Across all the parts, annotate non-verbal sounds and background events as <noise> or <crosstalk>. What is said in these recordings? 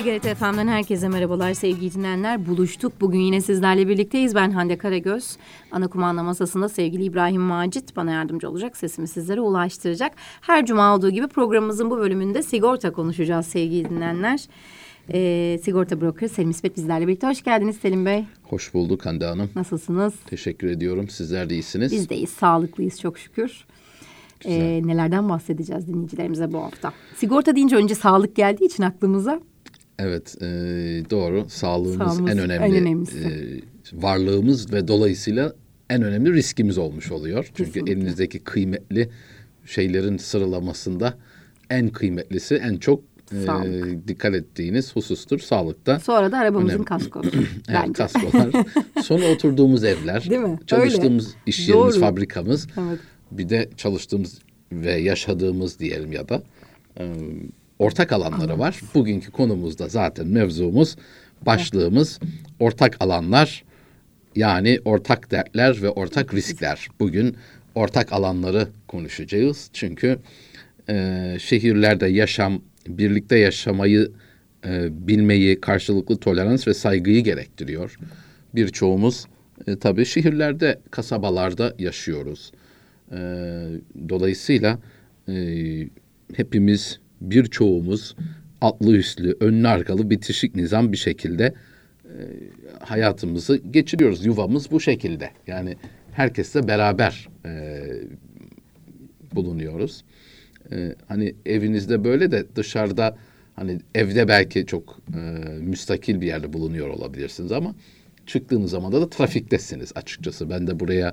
TGRT FM'den herkese merhabalar sevgili dinleyenler. Buluştuk. Bugün yine sizlerle birlikteyiz. Ben Hande Karagöz. Ana kumanda masasında sevgili İbrahim Macit bana yardımcı olacak. Sesimi sizlere ulaştıracak. Her cuma olduğu gibi programımızın bu bölümünde sigorta konuşacağız sevgili dinleyenler. Ee, sigorta broker Selim İsmet bizlerle birlikte. Hoş geldiniz Selim Bey. Hoş bulduk Hande Hanım. Nasılsınız? Teşekkür ediyorum. Sizler de iyisiniz. Biz de iyiyiz. Sağlıklıyız çok şükür. Ee, nelerden bahsedeceğiz dinleyicilerimize bu hafta? Sigorta deyince önce sağlık geldiği için aklımıza Evet, e, doğru. Sağlığımız, Sağlığımız en önemli en önemlisi. e, varlığımız ve dolayısıyla en önemli riskimiz olmuş oluyor. Çünkü Kesinlikle. elinizdeki kıymetli şeylerin sıralamasında en kıymetlisi, en çok e, dikkat ettiğiniz husustur sağlıkta. sonra da arabamızın Önemli. kaskosu. <clears throat> Evet, kaskolar. Sonra oturduğumuz evler, Değil mi? çalıştığımız Öyle. iş yerimiz, Doğru. fabrikamız. Evet. Bir de çalıştığımız ve yaşadığımız diyelim ya da e, ortak alanları var. Bugünkü konumuzda zaten mevzumuz, başlığımız ortak alanlar yani ortak dertler ve ortak riskler. Bugün ortak alanları konuşacağız. Çünkü e, şehirlerde yaşam, birlikte yaşamayı e, bilmeyi, karşılıklı tolerans ve saygıyı gerektiriyor. Birçoğumuz e, tabii şehirlerde, kasabalarda yaşıyoruz. E, dolayısıyla e, hepimiz, birçoğumuz atlı üstlü, önlü arkalı bitişik nizam bir şekilde e, hayatımızı geçiriyoruz. Yuvamız bu şekilde. Yani herkesle beraber e, bulunuyoruz. Ee, hani evinizde böyle de dışarıda hani evde belki çok e, müstakil bir yerde bulunuyor olabilirsiniz ama çıktığınız zaman da, da trafiktesiniz açıkçası. Ben de buraya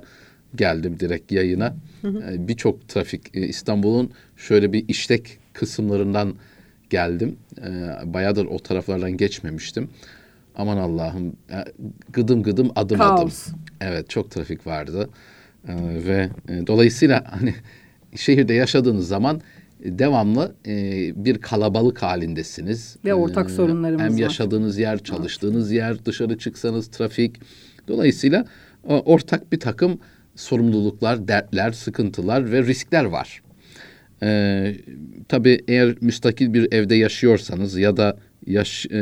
geldim direkt yayına. Ee, Birçok trafik e, İstanbul'un şöyle bir işlek kısımlarından geldim. Ee, bayağıdır o taraflardan geçmemiştim. Aman Allah'ım gıdım gıdım adım adım. Kaos. Evet çok trafik vardı Ee, ve e, dolayısıyla <laughs> hani şehirde yaşadığınız zaman e, devamlı e, bir kalabalık halindesiniz. Ve ortak Ee, sorunlarımız Hem var. yaşadığınız yer, çalıştığınız yer, dışarı çıksanız trafik. Dolayısıyla ortak bir takım sorumluluklar, dertler, sıkıntılar ve riskler var. Ee, tabii eğer müstakil bir evde yaşıyorsanız ya da yaş, e,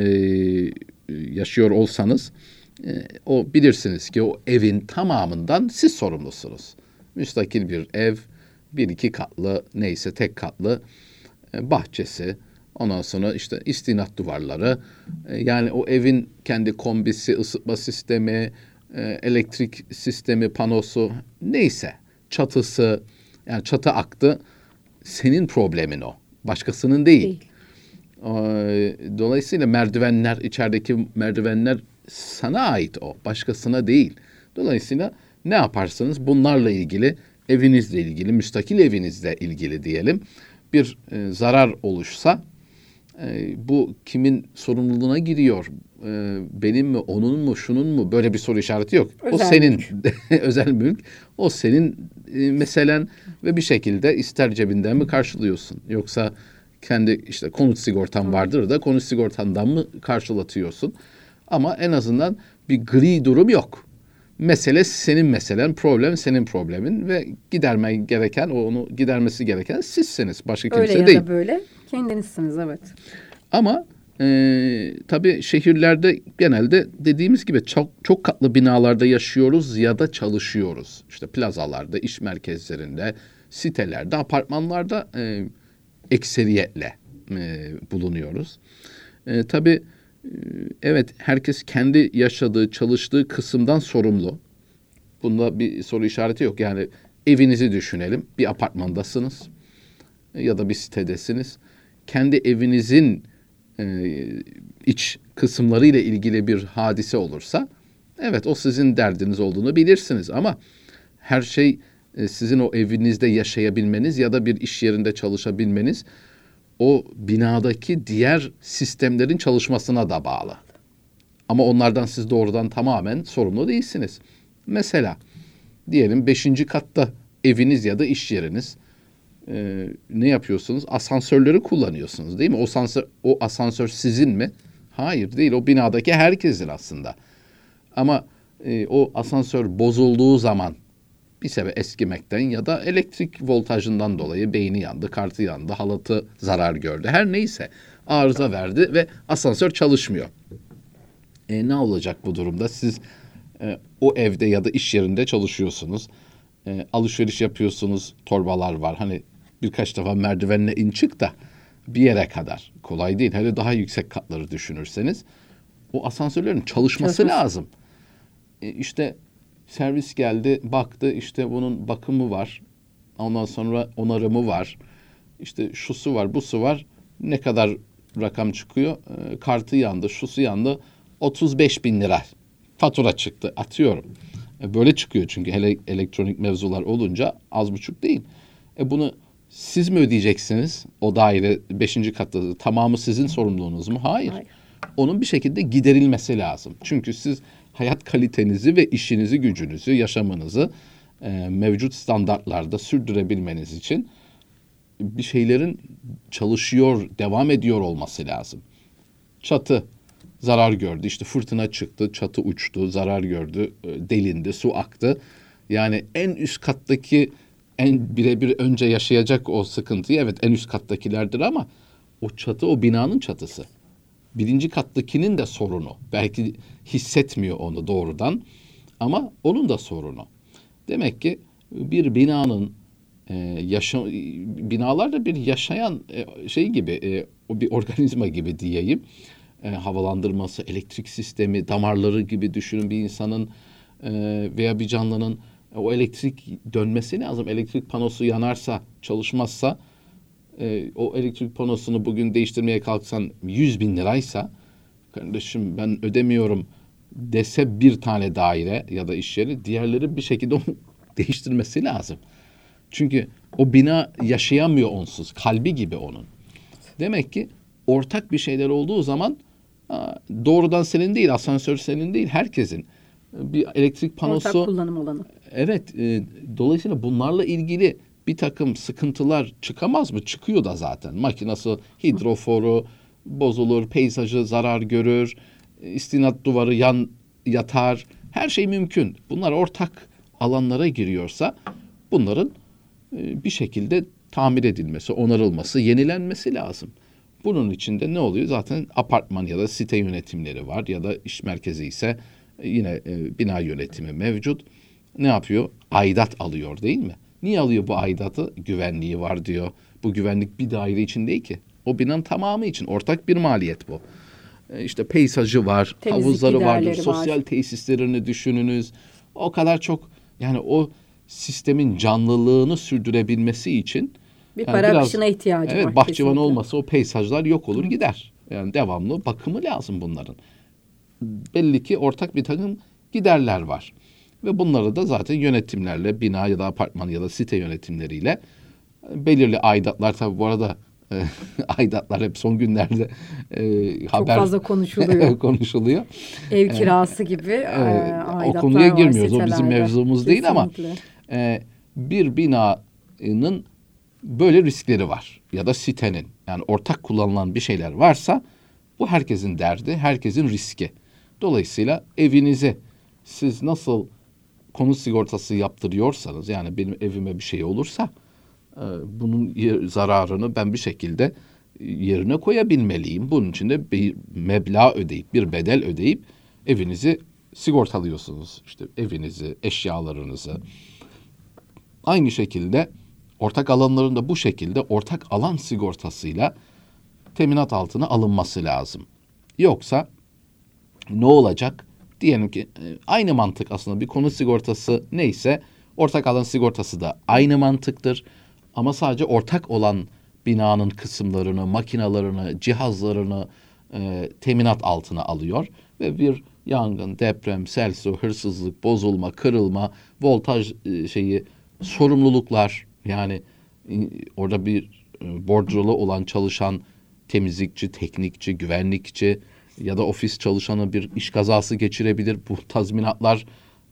yaşıyor olsanız e, o bilirsiniz ki o evin tamamından siz sorumlusunuz. Müstakil bir ev, bir iki katlı neyse tek katlı e, bahçesi, ondan sonra işte istinat duvarları, e, yani o evin kendi kombisi, ısıtma sistemi, e, elektrik sistemi, panosu neyse çatısı, yani çatı aktı senin problemin o. Başkasının değil. Değil. Ee, Dolayısıyla merdivenler, içerideki merdivenler sana ait o. Başkasına değil. Dolayısıyla ne yaparsanız bunlarla ilgili, evinizle ilgili, müstakil evinizle ilgili diyelim bir e, zarar oluşsa e, bu kimin sorumluluğuna giriyor? E, benim mi, onun mu, şunun mu? Böyle bir soru işareti yok. o Özel senin <laughs> özel mülk. O senin e, meselen ve bir şekilde ister cebinden mi karşılıyorsun? Yoksa kendi işte konut sigortan vardır da konut sigortandan mı karşılatıyorsun? Ama en azından bir gri durum yok. Mesele senin meselen, problem senin problemin ve gidermen gereken, onu gidermesi gereken sizsiniz. Başka kimse Öyle ya değil. da böyle kendinizsiniz evet. Ama e, tabii şehirlerde genelde dediğimiz gibi çok, çok katlı binalarda yaşıyoruz ya da çalışıyoruz. İşte plazalarda, iş merkezlerinde, sitelerde, apartmanlarda e, ekseriyetle e, bulunuyoruz. E, tabii evet herkes kendi yaşadığı, çalıştığı kısımdan sorumlu. Bunda bir soru işareti yok. Yani evinizi düşünelim. Bir apartmandasınız ya da bir sitedesiniz. Kendi evinizin e, iç kısımları ile ilgili bir hadise olursa evet o sizin derdiniz olduğunu bilirsiniz ama her şey e, sizin o evinizde yaşayabilmeniz ya da bir iş yerinde çalışabilmeniz o binadaki diğer sistemlerin çalışmasına da bağlı. Ama onlardan siz doğrudan tamamen sorumlu değilsiniz. Mesela diyelim beşinci katta eviniz ya da iş yeriniz e, ne yapıyorsunuz? Asansörleri kullanıyorsunuz değil mi? O asansör, o asansör sizin mi? Hayır değil. O binadaki herkesin aslında. Ama e, o asansör bozulduğu zaman bir sebep eskimekten ya da elektrik voltajından dolayı beyni yandı, kartı yandı, halatı zarar gördü. Her neyse arıza verdi ve asansör çalışmıyor. E, ne olacak bu durumda? Siz e, o evde ya da iş yerinde çalışıyorsunuz. E, alışveriş yapıyorsunuz, torbalar var. Hani birkaç defa merdivenle in çık da bir yere kadar. Kolay değil. Hele daha yüksek katları düşünürseniz o asansörlerin çalışması Çalışmış. lazım. E, işte servis geldi, baktı işte bunun bakımı var. Ondan sonra onarımı var. İşte şusu var, busu var. Ne kadar rakam çıkıyor? E, kartı yandı, şusu yandı. 35 bin lira fatura çıktı atıyorum. E, böyle çıkıyor çünkü hele elektronik mevzular olunca az buçuk değil. E bunu siz mi ödeyeceksiniz? O daire beşinci katta tamamı sizin sorumluluğunuz mu? Hayır. Hayır. Onun bir şekilde giderilmesi lazım. Çünkü siz hayat kalitenizi ve işinizi, gücünüzü, yaşamınızı e, mevcut standartlarda sürdürebilmeniz için bir şeylerin çalışıyor, devam ediyor olması lazım. Çatı zarar gördü. İşte fırtına çıktı, çatı uçtu, zarar gördü, e, delindi, su aktı. Yani en üst kattaki en birebir önce yaşayacak o sıkıntıyı evet en üst kattakilerdir ama o çatı o binanın çatısı. Birinci kattakinin de sorunu. Belki hissetmiyor onu doğrudan ama onun da sorunu. Demek ki bir binanın e, yaşa binalar da bir yaşayan e, şey gibi e, bir organizma gibi diyeyim. E, havalandırması, elektrik sistemi, damarları gibi düşünün bir insanın e, veya bir canlının o elektrik dönmesi lazım. Elektrik panosu yanarsa, çalışmazsa e, o elektrik panosunu bugün değiştirmeye kalksan 100 bin liraysa kardeşim ben ödemiyorum dese bir tane daire ya da iş yeri diğerleri bir şekilde onu <laughs> değiştirmesi lazım. Çünkü o bina yaşayamıyor onsuz. Kalbi gibi onun. Demek ki ortak bir şeyler olduğu zaman doğrudan senin değil, asansör senin değil, herkesin bir elektrik panosu. Ortak kullanım alanı. Evet, e, dolayısıyla bunlarla ilgili bir takım sıkıntılar çıkamaz mı? Çıkıyor da zaten. Makinası, hidroforu bozulur, peyzajı zarar görür, istinat duvarı yan yatar. Her şey mümkün. Bunlar ortak alanlara giriyorsa bunların e, bir şekilde tamir edilmesi, onarılması, yenilenmesi lazım. Bunun içinde ne oluyor? Zaten apartman ya da site yönetimleri var ya da iş merkezi ise yine e, bina yönetimi mevcut. Ne yapıyor? Aidat alıyor değil mi? Niye alıyor bu aidatı? Güvenliği var diyor. Bu güvenlik bir daire için değil ki. O binanın tamamı için ortak bir maliyet bu. E, işte peyzajı var, Temizlik havuzları vardır, var. sosyal tesislerini düşününüz. O kadar çok yani o sistemin canlılığını sürdürebilmesi için bir yani para biraz, akışına ihtiyacı evet, var. Evet bahçıvan kesinlikle. olmasa o peyzajlar yok olur gider. Yani devamlı bakımı lazım bunların. Belli ki ortak bir takım giderler var. Ve bunları da zaten yönetimlerle, bina ya da apartman ya da site yönetimleriyle belirli aidatlar tabii bu arada e, <laughs> aidatlar hep son günlerde e, haber çok fazla konuşuluyor. <laughs> konuşuluyor. Ev kirası e, gibi e, aidatlar O konuya girmiyoruz. O bizim mevzumuz Kesinlikle. değil ama e, bir binanın böyle riskleri var ya da sitenin yani ortak kullanılan bir şeyler varsa bu herkesin derdi, herkesin riski. Dolayısıyla evinize siz nasıl konut sigortası yaptırıyorsanız yani benim evime bir şey olursa e, bunun zararını ben bir şekilde yerine koyabilmeliyim. Bunun için de bir meblağ ödeyip bir bedel ödeyip evinizi sigortalıyorsunuz. İşte evinizi, eşyalarınızı. Aynı şekilde ortak alanların da bu şekilde ortak alan sigortasıyla teminat altına alınması lazım. Yoksa ne olacak? Diyelim ki e, aynı mantık aslında bir konu sigortası neyse ortak alan sigortası da aynı mantıktır. Ama sadece ortak olan binanın kısımlarını, makinalarını, cihazlarını e, teminat altına alıyor ve bir yangın, deprem, sel su, hırsızlık, bozulma, kırılma, voltaj e, şeyi sorumluluklar yani e, orada bir e, bordrolu olan çalışan temizlikçi, teknikçi, güvenlikçi ya da ofis çalışanı bir iş kazası geçirebilir. Bu tazminatlar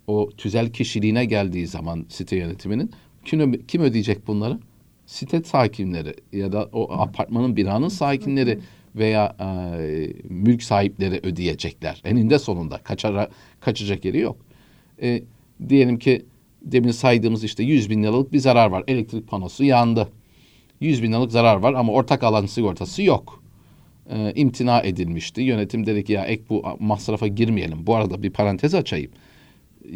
o tüzel kişiliğine geldiği zaman site yönetiminin kim, kim ödeyecek bunları? Site sakinleri ya da o apartmanın binanın sakinleri veya e, mülk sahipleri ödeyecekler. Eninde sonunda kaçara, kaçacak yeri yok. E, diyelim ki demin saydığımız işte 100 bin liralık bir zarar var. Elektrik panosu yandı. 100 bin liralık zarar var ama ortak alan sigortası yok. Ee, imtina edilmişti. Yönetim dedi ki ya ek bu masrafa girmeyelim. Bu arada bir parantez açayım. Ee,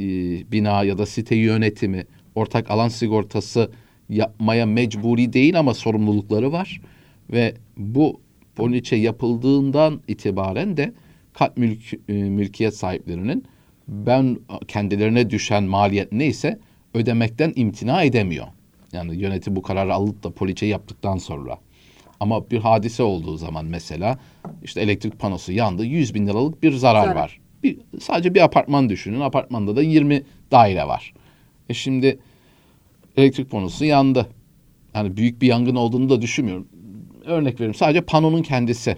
bina ya da site yönetimi ortak alan sigortası yapmaya mecburi değil ama sorumlulukları var. Ve bu poliçe yapıldığından itibaren de kat mülk, e, mülkiyet sahiplerinin ben kendilerine düşen maliyet neyse ödemekten imtina edemiyor. Yani yönetim bu kararı alıp da poliçe yaptıktan sonra. Ama bir hadise olduğu zaman mesela işte elektrik panosu yandı 100 bin liralık bir zarar, zarar. var. Bir, sadece bir apartman düşünün. Apartmanda da 20 daire var. E şimdi elektrik panosu yandı. Yani büyük bir yangın olduğunu da düşünmüyorum. Örnek veriyorum sadece panonun kendisi.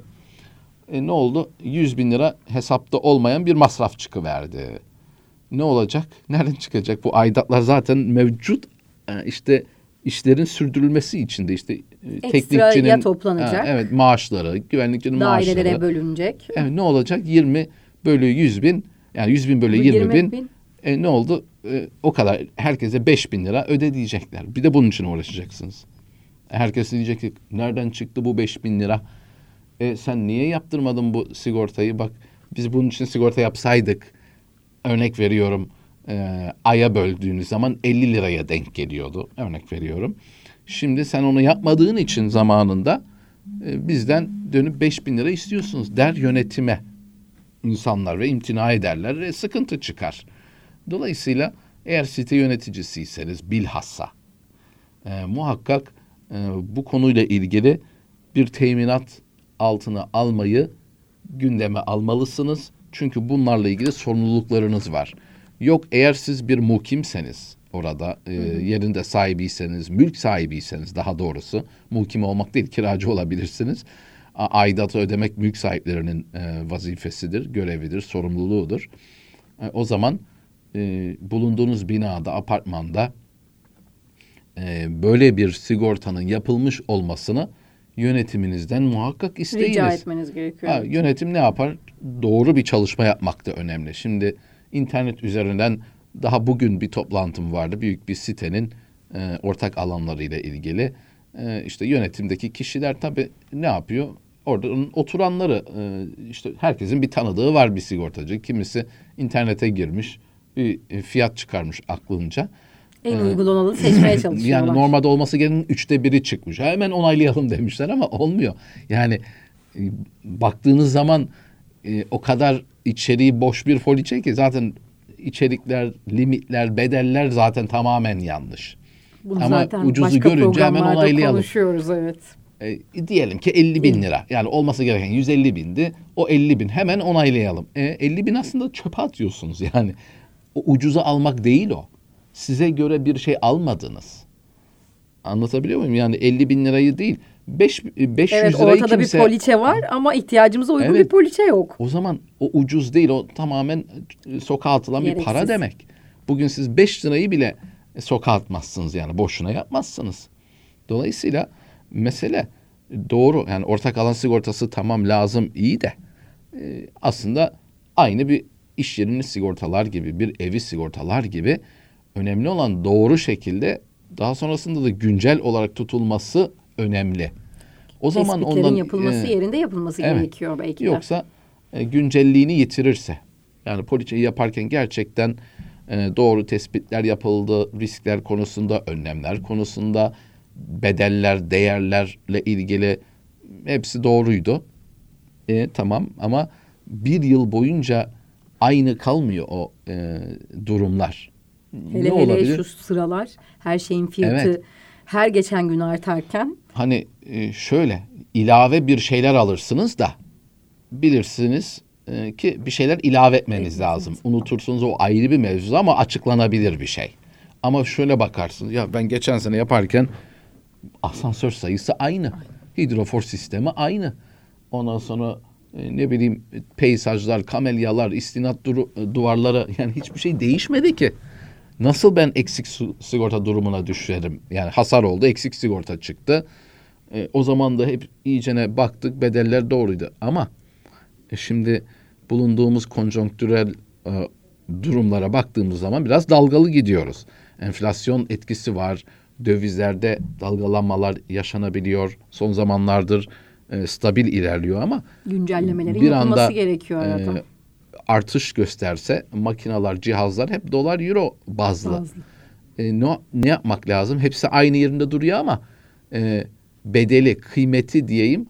E, ne oldu? 100 bin lira hesapta olmayan bir masraf çıkıverdi. Ne olacak? Nereden çıkacak? Bu aidatlar zaten mevcut. E, işte işlerin sürdürülmesi için de işte teknikçinin toplanacak. E, evet maaşları, güvenlikçinin Dairelere maaşları. Dairelere bölünecek. Evet ne olacak? 20 bölü 100 bin yani 100 bin bölü 20, 20 bin. bin. E, ne oldu? E, o kadar herkese 5 bin lira ödeyecekler. Bir de bunun için uğraşacaksınız. Herkes diyecek ki nereden çıktı bu 5 bin lira? E, sen niye yaptırmadın bu sigortayı? Bak biz bunun için sigorta yapsaydık örnek veriyorum e, aya böldüğünüz zaman 50 liraya denk geliyordu. Örnek veriyorum. Şimdi sen onu yapmadığın için zamanında e, bizden dönüp 5 bin lira istiyorsunuz der yönetime insanlar ve imtina ederler ve sıkıntı çıkar. Dolayısıyla eğer site yöneticisiyseniz bilhassa e, muhakkak e, bu konuyla ilgili bir teminat altına almayı gündeme almalısınız. Çünkü bunlarla ilgili sorumluluklarınız var. Yok eğer siz bir mukimseniz orada e, yerinde sahibiyseniz, mülk sahibiyseniz daha doğrusu mukim olmak değil kiracı olabilirsiniz. Aidatı ödemek mülk sahiplerinin e, vazifesidir, görevidir, sorumluluğudur. E, o zaman e, bulunduğunuz binada, apartmanda e, böyle bir sigortanın yapılmış olmasını yönetiminizden muhakkak isteyiniz. Rica etmeniz gerekiyor. Ha, yönetim ne yapar? Doğru bir çalışma yapmak da önemli. Şimdi internet üzerinden daha bugün bir toplantım vardı. Büyük bir sitenin e, ortak alanlarıyla ilgili. E, işte yönetimdeki kişiler tabii ne yapıyor? Orada oturanları e, işte herkesin bir tanıdığı var bir sigortacı. Kimisi internete girmiş bir fiyat çıkarmış aklınca. En ee, uygun olanı seçmeye <laughs> çalışıyorlar. Yani normalde olması gereken üçte biri çıkmış. Hemen onaylayalım demişler ama olmuyor. Yani e, baktığınız zaman e, o kadar içeriği boş bir poliçe ki zaten içerikler, limitler, bedeller zaten tamamen yanlış. Bunu Ama zaten ucuzu görünce hemen onaylayalım. konuşuyoruz evet. E, diyelim ki 50 bin lira. Yani olması gereken 150 bindi. O 50 bin hemen onaylayalım. E, 50 bin aslında çöpe atıyorsunuz yani. O ucuza almak değil o size göre bir şey almadınız. Anlatabiliyor muyum? Yani 50 bin lirayı değil. 5, 500 evet, lirayı ortada kimse... bir poliçe var ama ihtiyacımıza uygun evet, bir poliçe yok. O zaman o ucuz değil. O tamamen e, sokağa atılan Gereksiz. bir para demek. Bugün siz 5 lirayı bile sokağa atmazsınız yani. Boşuna yapmazsınız. Dolayısıyla mesele doğru. Yani ortak alan sigortası tamam lazım iyi de e, aslında aynı bir iş yerini sigortalar gibi, bir evi sigortalar gibi önemli olan doğru şekilde daha sonrasında da güncel olarak tutulması önemli. O zaman ondan yapılması e, yerinde yapılması evet, gerekiyor belki de. Yoksa e, güncelliğini yitirirse yani poliçeyi yaparken gerçekten e, doğru tespitler yapıldı, riskler konusunda, önlemler konusunda, bedeller, değerlerle ilgili hepsi doğruydu. E, tamam ama bir yıl boyunca aynı kalmıyor o e, durumlar. Hele ne hele olabilir? şu sıralar her şeyin fiyatı evet. Her geçen gün artarken. Hani e, şöyle ilave bir şeyler alırsınız da bilirsiniz e, ki bir şeyler ilave etmeniz evet, lazım. Evet. Unutursunuz o ayrı bir mevzu ama açıklanabilir bir şey. Ama şöyle bakarsınız ya ben geçen sene yaparken asansör sayısı aynı. Hidrofor sistemi aynı. Ondan sonra e, ne bileyim peyzajlar, kamelyalar, istinat duvarları yani hiçbir şey değişmedi ki. Nasıl ben eksik sigorta durumuna düşerim? Yani hasar oldu, eksik sigorta çıktı. E, o zaman da hep iyicene baktık, bedeller doğruydu. Ama e, şimdi bulunduğumuz konjonktürel e, durumlara baktığımız zaman biraz dalgalı gidiyoruz. enflasyon etkisi var. Dövizlerde dalgalanmalar yaşanabiliyor. Son zamanlardır e, stabil ilerliyor ama güncellemelerin bir yapılması anda, gerekiyor arada. E, artış gösterse makinalar, cihazlar hep dolar euro bazlı. bazlı. E, ne, ne yapmak lazım? Hepsi aynı yerinde duruyor ama e, bedeli, kıymeti diyeyim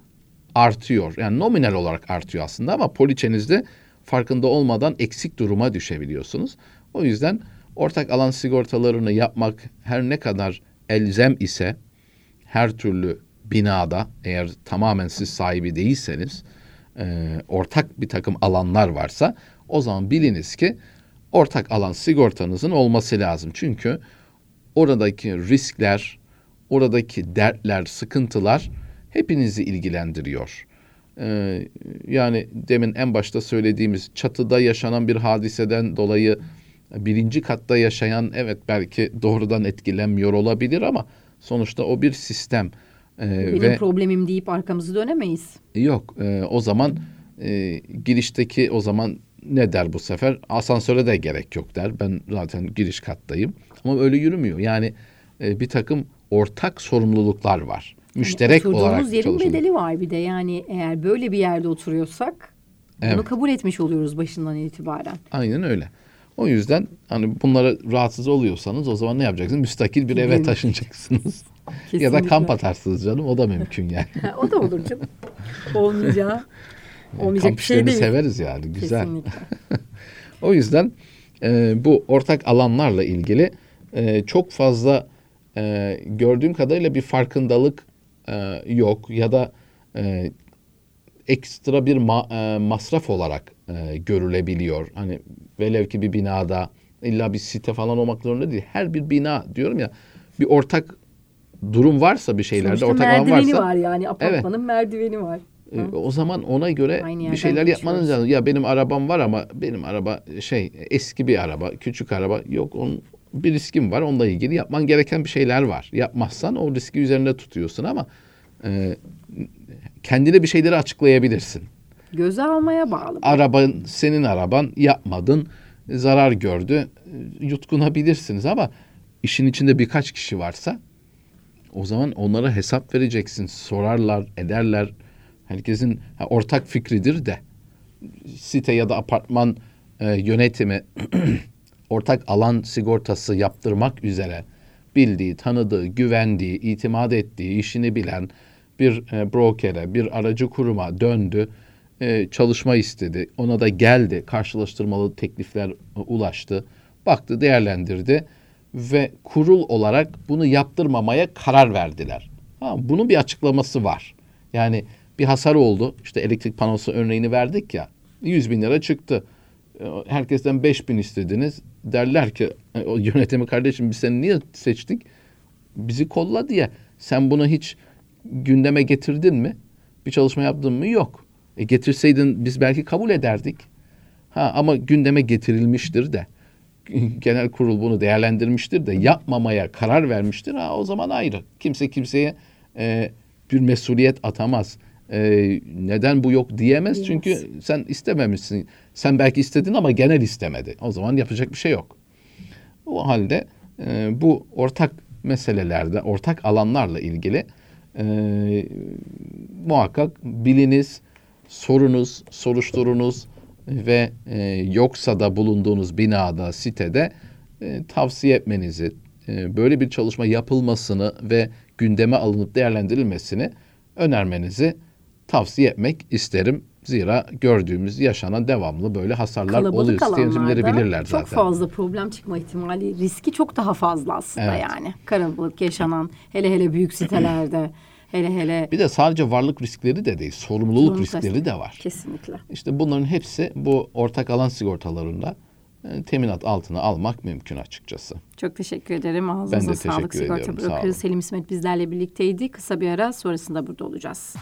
artıyor. Yani nominal olarak artıyor aslında ama poliçenizde farkında olmadan eksik duruma düşebiliyorsunuz. O yüzden ortak alan sigortalarını yapmak her ne kadar elzem ise her türlü binada eğer tamamen siz sahibi değilseniz e, ortak bir takım alanlar varsa o zaman biliniz ki ortak alan sigortanızın olması lazım. Çünkü oradaki riskler, oradaki dertler, sıkıntılar hepinizi ilgilendiriyor. Ee, yani demin en başta söylediğimiz çatıda yaşanan bir hadiseden dolayı birinci katta yaşayan evet belki doğrudan etkilenmiyor olabilir ama sonuçta o bir sistem. Ee, Benim ve, problemim deyip arkamızı dönemeyiz. Yok e, o zaman e, girişteki o zaman ne der bu sefer? Asansöre de gerek yok der. Ben zaten giriş kattayım. Ama öyle yürümüyor. Yani e, bir takım ortak sorumluluklar var. Müşterek yani olarak yerin çalışılıyor. bedeli var bir de. Yani eğer böyle bir yerde oturuyorsak evet. bunu kabul etmiş oluyoruz başından itibaren. Aynen öyle. O yüzden hani bunlara rahatsız oluyorsanız o zaman ne yapacaksınız? Müstakil bir eve taşınacaksınız. <laughs> ya da kamp atarsınız canım. O da mümkün yani. <laughs> o da olur canım. Olmayacağı. Olmayacak kamp bir şey değil. severiz yani. Güzel. <laughs> o yüzden e, bu ortak alanlarla ilgili e, çok fazla e, gördüğüm kadarıyla bir farkındalık e, yok ya da e, ekstra bir ma, e, masraf olarak e, görülebiliyor. Hani velev ki bir binada illa bir site falan olmak zorunda değil. Her bir bina diyorum ya bir ortak durum varsa bir şeylerde Sonuçta ortak alan varsa. Merdiveni var yani apartmanın evet. merdiveni var. E, o zaman ona göre bir şeyler yapmanız lazım. Ya benim arabam var ama benim araba şey eski bir araba, küçük araba yok. Onun bir riskim var. Onunla ilgili yapman gereken bir şeyler var. Yapmazsan o riski üzerinde tutuyorsun ama e, kendine bir şeyleri açıklayabilirsin. Göze almaya bağlı. Araban senin araban yapmadın zarar gördü yutkunabilirsiniz ama işin içinde birkaç kişi varsa o zaman onlara hesap vereceksin. Sorarlar, ederler. Herkesin ha, ortak fikridir de site ya da apartman e, yönetimi <clears throat> ortak alan sigortası yaptırmak üzere bildiği, tanıdığı, güvendiği, itimat ettiği, işini bilen bir e, brokere, bir aracı kuruma döndü, e, çalışma istedi. Ona da geldi, karşılaştırmalı teklifler e, ulaştı. Baktı, değerlendirdi ve kurul olarak bunu yaptırmamaya karar verdiler. Ha, bunun bir açıklaması var. Yani bir hasar oldu. İşte elektrik panosu örneğini verdik ya. 100 bin lira çıktı. E, herkesten 5 bin istediniz. Derler ki e, o yönetimi kardeşim biz seni niye seçtik? Bizi kolla diye. Sen bunu hiç gündeme getirdin mi? Bir çalışma yaptın mı? Yok. E getirseydin biz belki kabul ederdik. Ha ama gündeme getirilmiştir de genel kurul bunu değerlendirmiştir de yapmamaya karar vermiştir. Ha o zaman ayrı. Kimse kimseye e, bir mesuliyet atamaz. E, neden bu yok diyemez yes. çünkü sen istememişsin. Sen belki istedin ama genel istemedi. O zaman yapacak bir şey yok. O halde e, bu ortak meselelerde, ortak alanlarla ilgili e, muhakkak biliniz, sorunuz, soruşturunuz ve e, yoksa da bulunduğunuz binada, sitede e, tavsiye etmenizi, e, böyle bir çalışma yapılmasını ve gündeme alınıp değerlendirilmesini önermenizi tavsiye etmek isterim. Zira gördüğümüz yaşanan devamlı böyle hasarlar Kalabalık oluyor. Yönetimleri bilirler zaten. Çok fazla problem çıkma ihtimali, riski çok daha fazla aslında evet. yani. Kalabalık yaşanan hele hele büyük sitelerde. Hele hele. Bir de sadece varlık riskleri de değil, sorumluluk, sorumluluk riskleri de var. Kesinlikle. İşte bunların hepsi bu ortak alan sigortalarında e, teminat altına almak mümkün açıkçası. Çok teşekkür ederim. Ağzınıza ben de sağlık. Sigorta brokeri Selim İsmet bizlerle birlikteydi. Kısa bir ara sonrasında burada olacağız.